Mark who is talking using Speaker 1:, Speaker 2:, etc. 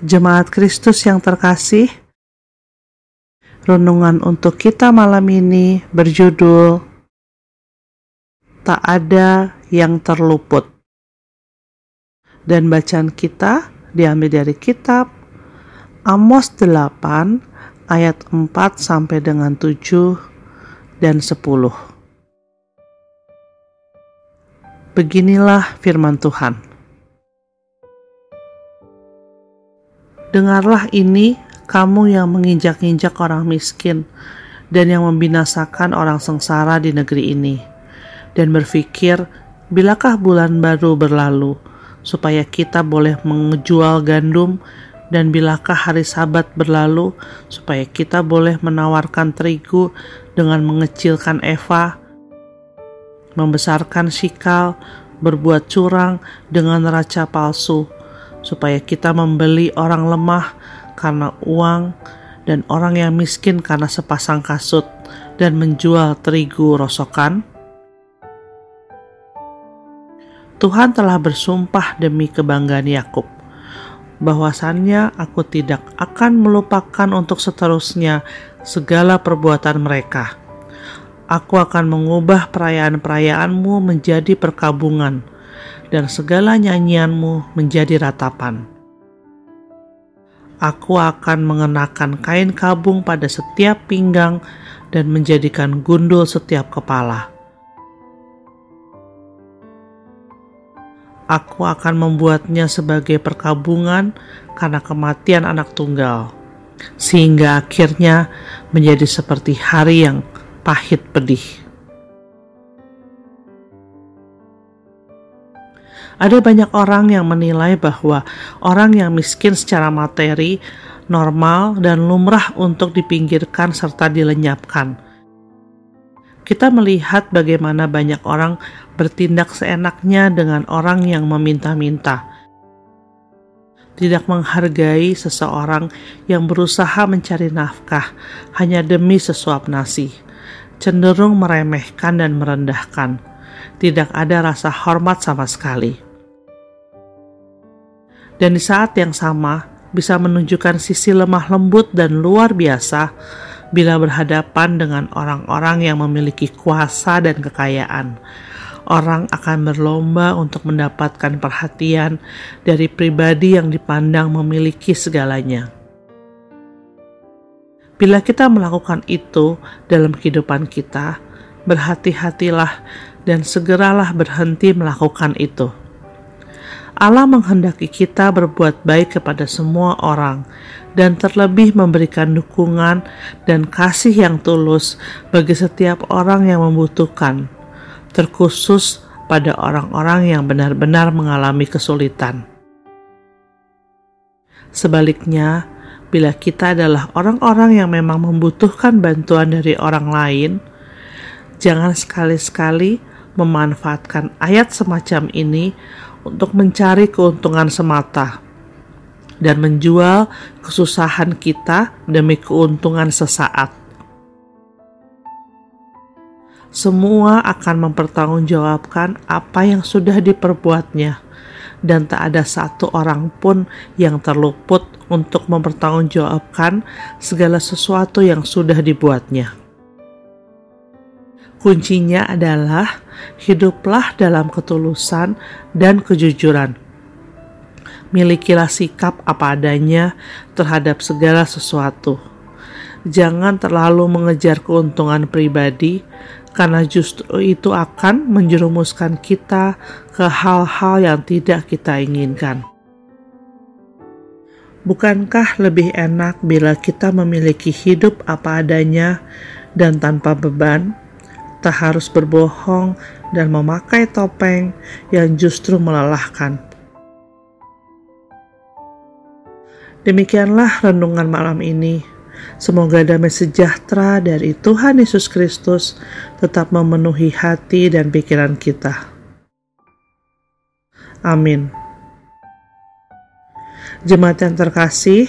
Speaker 1: Jemaat Kristus yang terkasih, renungan untuk kita malam ini berjudul Tak ada yang terluput. Dan bacaan kita diambil dari kitab Amos 8 ayat 4 sampai dengan 7 dan 10. Beginilah firman Tuhan. Dengarlah ini, kamu yang menginjak-injak orang miskin dan yang membinasakan orang sengsara di negeri ini, dan berpikir, bilakah bulan baru berlalu, supaya kita boleh menjual gandum, dan bilakah hari sabat berlalu, supaya kita boleh menawarkan terigu dengan mengecilkan eva, membesarkan sikal, berbuat curang dengan neraca palsu, supaya kita membeli orang lemah karena uang dan orang yang miskin karena sepasang kasut dan menjual terigu rosokan? Tuhan telah bersumpah demi kebanggaan Yakub bahwasannya aku tidak akan melupakan untuk seterusnya segala perbuatan mereka. Aku akan mengubah perayaan-perayaanmu menjadi perkabungan dan segala nyanyianmu menjadi ratapan. Aku akan mengenakan kain kabung pada setiap pinggang dan menjadikan gundul setiap kepala. Aku akan membuatnya sebagai perkabungan karena kematian anak tunggal, sehingga akhirnya menjadi seperti hari yang pahit pedih. Ada banyak orang yang menilai bahwa orang yang miskin secara materi normal dan lumrah untuk dipinggirkan serta dilenyapkan. Kita melihat bagaimana banyak orang bertindak seenaknya dengan orang yang meminta-minta. Tidak menghargai seseorang yang berusaha mencari nafkah hanya demi sesuap nasi, cenderung meremehkan dan merendahkan. Tidak ada rasa hormat sama sekali dan di saat yang sama bisa menunjukkan sisi lemah lembut dan luar biasa bila berhadapan dengan orang-orang yang memiliki kuasa dan kekayaan. Orang akan berlomba untuk mendapatkan perhatian dari pribadi yang dipandang memiliki segalanya. Bila kita melakukan itu dalam kehidupan kita, berhati-hatilah dan segeralah berhenti melakukan itu Allah menghendaki kita berbuat baik kepada semua orang dan terlebih memberikan dukungan dan kasih yang tulus bagi setiap orang yang membutuhkan, terkhusus pada orang-orang yang benar-benar mengalami kesulitan. Sebaliknya, bila kita adalah orang-orang yang memang membutuhkan bantuan dari orang lain, jangan sekali-sekali memanfaatkan ayat semacam ini untuk mencari keuntungan semata dan menjual kesusahan kita demi keuntungan sesaat. Semua akan mempertanggungjawabkan apa yang sudah diperbuatnya, dan tak ada satu orang pun yang terluput untuk mempertanggungjawabkan segala sesuatu yang sudah dibuatnya. Kuncinya adalah hiduplah dalam ketulusan dan kejujuran. Milikilah sikap apa adanya terhadap segala sesuatu. Jangan terlalu mengejar keuntungan pribadi, karena justru itu akan menjerumuskan kita ke hal-hal yang tidak kita inginkan. Bukankah lebih enak bila kita memiliki hidup apa adanya dan tanpa beban? Tak harus berbohong dan memakai topeng yang justru melelahkan. Demikianlah renungan malam ini. Semoga damai sejahtera dari Tuhan Yesus Kristus tetap memenuhi hati dan pikiran kita. Amin. Jemaat yang terkasih,